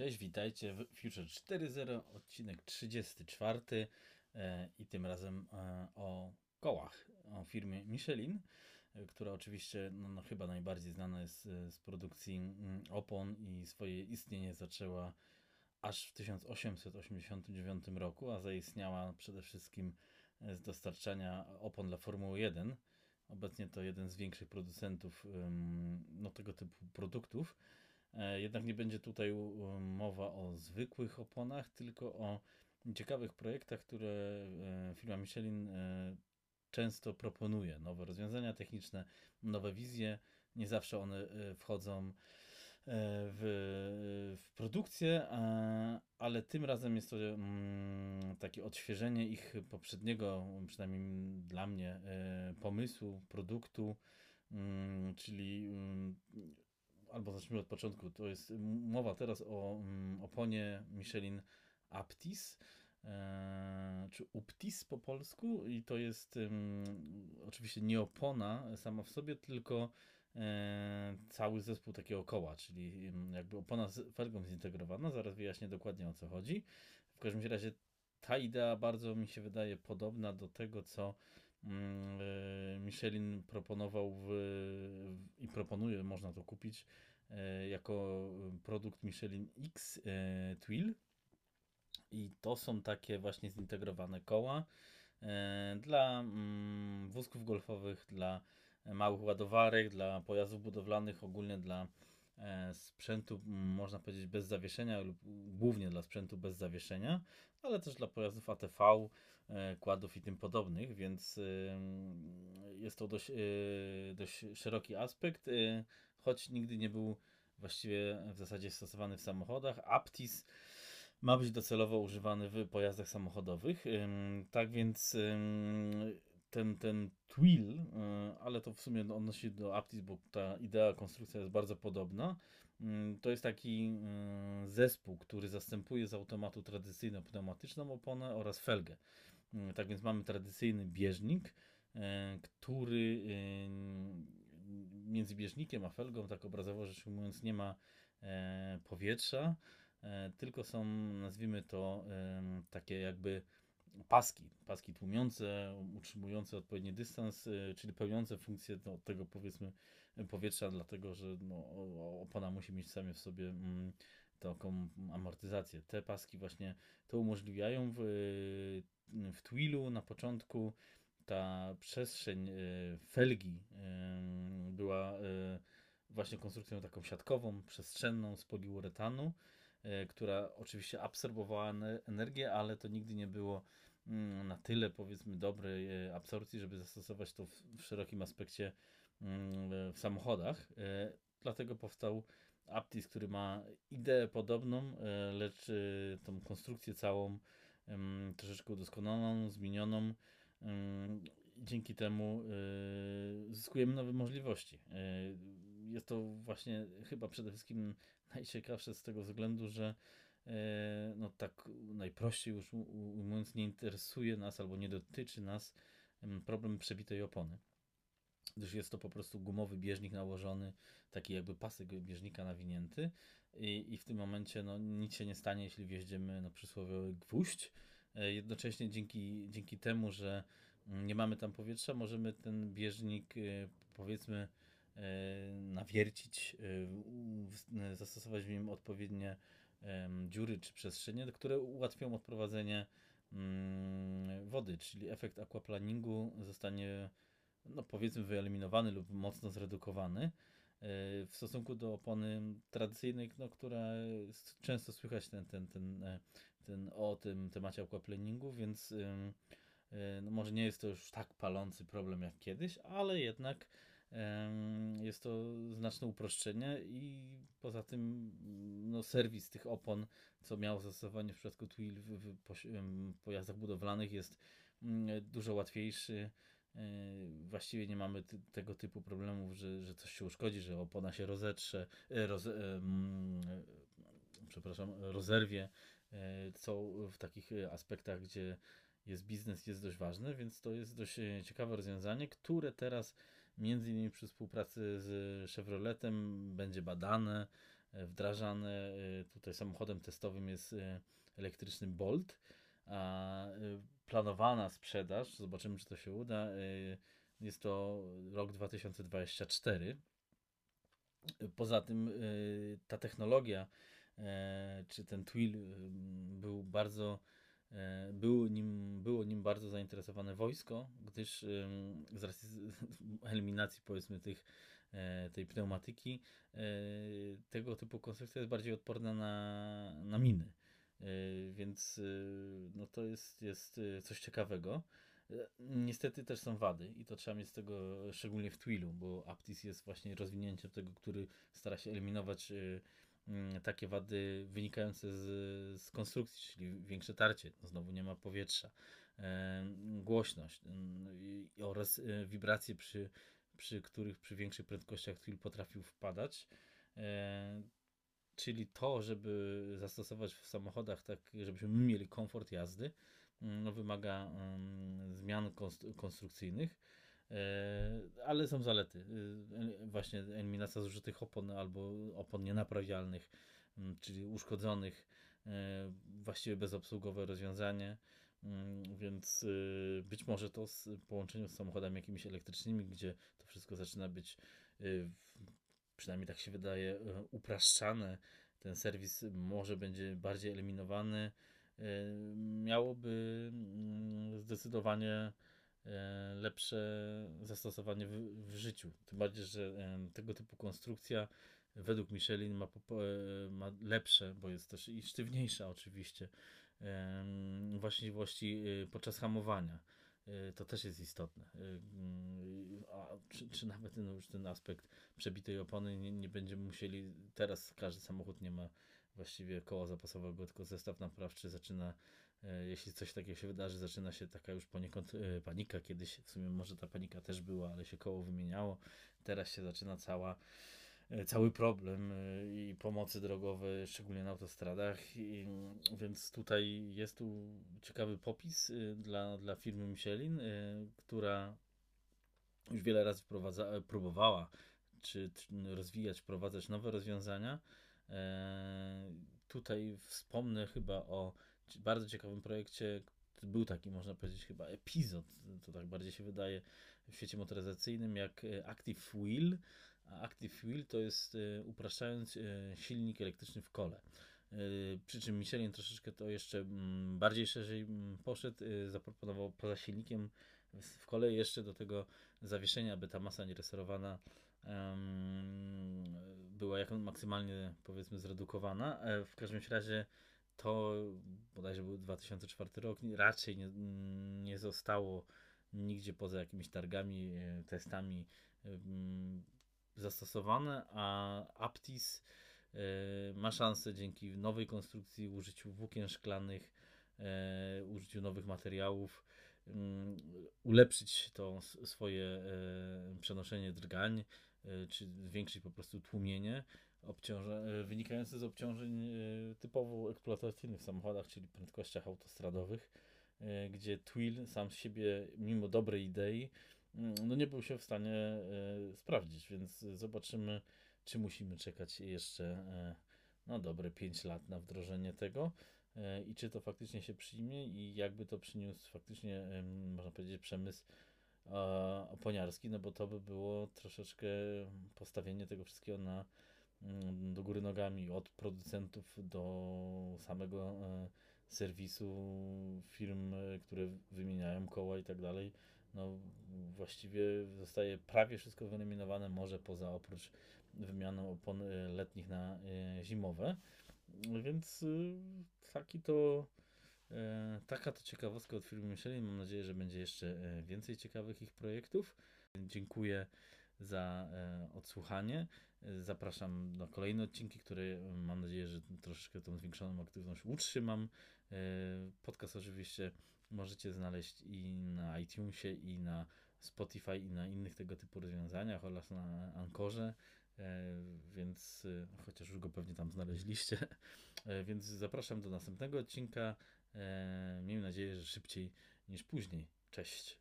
Cześć, witajcie w Future 4.0, odcinek 34 e, i tym razem e, o kołach, o firmie Michelin, e, która oczywiście no, no, chyba najbardziej znana jest z produkcji mm, opon i swoje istnienie zaczęła aż w 1889 roku, a zaistniała przede wszystkim z dostarczania opon dla Formuły 1. Obecnie to jeden z większych producentów no, tego typu produktów. E, Jednak nie będzie tutaj mowa o zwykłych oponach, tylko o ciekawych projektach, które e, firma Michelin e, często proponuje. Nowe rozwiązania techniczne, nowe wizje. Nie zawsze one wchodzą w, w produkcję, ale tym razem jest to mm, takie odświeżenie ich poprzedniego, przynajmniej dla mnie, pomysłu, produktu, mm, czyli mm, albo zacznijmy od początku. To jest mowa teraz o mm, oponie Michelin Aptis, e, czy Uptis po polsku. I to jest oczywiście nie opona sama w sobie, tylko e, cały zespół takiego koła, czyli jakby opona z felgą zintegrowana. Zaraz wyjaśnię dokładnie o co chodzi. W każdym razie ta idea bardzo mi się wydaje podobna do tego, co mm, e, Michelin proponował w, w, i proponuje, można to kupić jako produkt Michelin X e, Twill. I to są takie właśnie zintegrowane koła e, dla mm, wózków golfowych, dla małych ładowarek, dla pojazdów budowlanych, ogólnie dla e, sprzętu, m, można powiedzieć, bez zawieszenia, lub głównie dla sprzętu bez zawieszenia, ale też dla pojazdów ATV, e, kładów i tym podobnych, więc jest to dość, e, dość szeroki aspekt, e, choć nigdy nie był właściwie w zasadzie stosowany w samochodach. Aptis ma być docelowo używany w pojazdach samochodowych. Tak więc ten, ten Twill, y, ale to w sumie odnosi się do Aptis, bo ta idea, konstrukcja jest bardzo podobna. To jest taki y, zespół, który zastępuje z automatu tradycyjną pneumatyczną oponę oraz felgę. Tak więc mamy tradycyjny bieżnik, y, który między bieżnikiem a felgą, tak obrazowo rzecz ujmując, nie ma e, powietrza, e, tylko są, nazwijmy to, em, takie jakby paski, paski tłumiące, utrzymujące odpowiedni dystans, e, czyli pełniące funkcję no, tego powiedzmy powietrza, dlatego że no, opona musi mieć same w sobie mm, taką amortyzację. Te paski właśnie to umożliwiają w, w Twillu na początku ta przestrzeń e, felgi była e, właśnie konstrukcją taką siatkową, przestrzenną z poliuretanu, e, która oczywiście absorbowała ene- energię, ale to nigdy nie było mm, na tyle powiedzmy dobrej e, absorpcji, żeby zastosować to w, szerokim aspekcie mm, w samochodach. Dlatego powstał Aptis, który ma ideę podobną, lecz tą konstrukcję całą troszeczkę udoskonaloną, zmienioną. Dzięki temu zyskujemy nowe możliwości. Y, Jest to właśnie chyba przede wszystkim najciekawsze z tego względu, że y, no tak najprościej już ujmując, nie interesuje nas albo nie dotyczy nas ym, problem przebitej opony. Gdyż jest to po prostu gumowy bieżnik nałożony, taki jakby pasek bieżnika nawinięty i, i w tym momencie no, nic się nie stanie, jeśli wjeździemy na przysłowiowy gwóźdź. E, Jednocześnie dzięki, dzięki temu, że mm, nie mamy tam powietrza, możemy ten bieżnik e, powiedzmy e, nawiercić, e, zastosować w nim odpowiednie dziury czy przestrzenie, które ułatwią odprowadzenie mm, wody, czyli efekt aquaplaningu zostanie no powiedzmy wyeliminowany lub mocno zredukowany w stosunku do opony tradycyjnej, no, która często słychać ten, ten, ten, e, ten o tym temacie aquaplaningu, więc no może nie jest to już tak palący problem jak kiedyś, ale jednak jest to znaczne uproszczenie i poza tym no, serwis tych opon, co miało zastosowanie w przypadku Twill w, pojazdach budowlanych jest mm, dużo łatwiejszy. E, Właściwie nie mamy tego typu problemów, że, że coś się uszkodzi, że opona się rozetrze, e, roz, e, mm, e, przepraszam, rozerwie, e, co w takich e, aspektach, gdzie jest biznes, jest dość ważne, więc to jest dość e, ciekawe rozwiązanie, które teraz między innymi przy współpracy z Chevroletem będzie badane wdrażane. Tutaj samochodem testowym jest elektryczny Bolt, a planowana sprzedaż, zobaczymy czy to się uda, jest to rok 2024. Poza tym ta technologia, czy ten Twill był bardzo było nim, było nim bardzo zainteresowane wojsko, gdyż z racji eliminacji powiedzmy tych, e, tej pneumatyki e, tego typu konstrukcja jest bardziej odporna na, na miny. E, więc no to jest, jest coś ciekawego. Niestety też są wady i to trzeba mieć z tego, szczególnie w Twillu, bo Aptis jest właśnie rozwinięciem tego, który stara się eliminować takie wady wynikające z, z konstrukcji, czyli większe tarcie, no znowu nie ma powietrza, głośność e, oraz e, wibracje, przy, przy których przy większych prędkościach twill potrafił wpadać. Czyli to, żeby zastosować w samochodach tak, żebyśmy mieli komfort jazdy, mm, no, wymaga zmian konstrukcyjnych ale są zalety. E, właśnie eliminacja zużytych opon albo opon nienaprawialnych, mm, czyli uszkodzonych, e, właściwie bezobsługowe rozwiązanie. Mm, więc być może to w połączeniu z samochodami jakimiś elektrycznymi, gdzie to wszystko zaczyna być, przynajmniej tak się wydaje, upraszczane, ten serwis może będzie bardziej eliminowany, miałoby mm, zdecydowanie E, lepsze zastosowanie w, w, życiu. Tym bardziej, że e, tego typu konstrukcja według Michelin ma, e, ma lepsze, bo jest też i sztywniejsza oczywiście, właściwości podczas hamowania. To też jest istotne. A, czy, czy nawet no, już ten aspekt przebitej opony nie, nie będziemy musieli, teraz każdy samochód nie ma właściwie koła zapasowego, tylko zestaw naprawczy zaczyna E, jeśli coś takiego się wydarzy, zaczyna się taka już poniekąd e, panika. Kiedyś w sumie może ta panika też była, ale się koło wymieniało. Teraz się zaczyna cała, e, cały problem i pomocy drogowe, szczególnie na autostradach. I, więc tutaj jest tu ciekawy popis dla, dla firmy Michelin, która już wiele razy próbowała czy, czy rozwijać, wprowadzać nowe rozwiązania. Tutaj wspomnę chyba o bardzo ciekawym projekcie. Był taki, można powiedzieć, chyba epizod, to tak bardziej się wydaje, w świecie motoryzacyjnym, jak e, Active Wheel. A Active Wheel to jest, e, upraszczając, e, silnik elektryczny w kole. Przy czym Michelin troszeczkę to jeszcze mm, bardziej szerzej mm, poszedł, zaproponował poza silnikiem w kole jeszcze do tego zawieszenia, aby ta masa nieresorowana była jak maksymalnie powiedzmy zredukowana. W każdym razie to bodajże był 2004 rok, raczej nie, nie zostało nigdzie poza jakimiś targami, e, testami zastosowane, a Aptis e, ma szansę dzięki nowej konstrukcji, użyciu włókien szklanych, e, użyciu nowych materiałów, ulepszyć to swoje przenoszenie drgań, czy zwiększyć po prostu tłumienie obciąża, e, wynikające z obciążeń e, typowo eksploatacyjnych w samochodach, czyli prędkościach autostradowych, e, gdzie Twill sam z siebie, mimo dobrej idei, mm, no nie był się w stanie sprawdzić, więc zobaczymy, czy musimy czekać jeszcze no dobre 5 lat na wdrożenie tego i czy to faktycznie się przyjmie i jakby to przyniósł faktycznie, można powiedzieć, przemysł oponiarski, no bo to by było troszeczkę postawienie tego wszystkiego na do góry nogami od producentów do samego e, serwisu firm, e, które wymieniają koła i tak dalej. No właściwie zostaje prawie wszystko wyeliminowane, może poza oprócz wymianą opon e, letnich na zimowe. Więc taki to taka to ciekawostka od firmy Michelin. Mam nadzieję, że będzie jeszcze więcej ciekawych ich projektów. Dziękuję za odsłuchanie. Zapraszam na kolejne odcinki, które mam nadzieję, że troszeczkę tą zwiększoną aktywność utrzymam. E, podcast oczywiście możecie znaleźć i na iTunesie, i na Spotify, i na innych tego typu rozwiązaniach oraz na Ankorze, e, więc e, chociaż już go pewnie tam znaleźliście. Więc zapraszam do następnego odcinka. Miejmy nadzieję, że szybciej niż później. Cześć.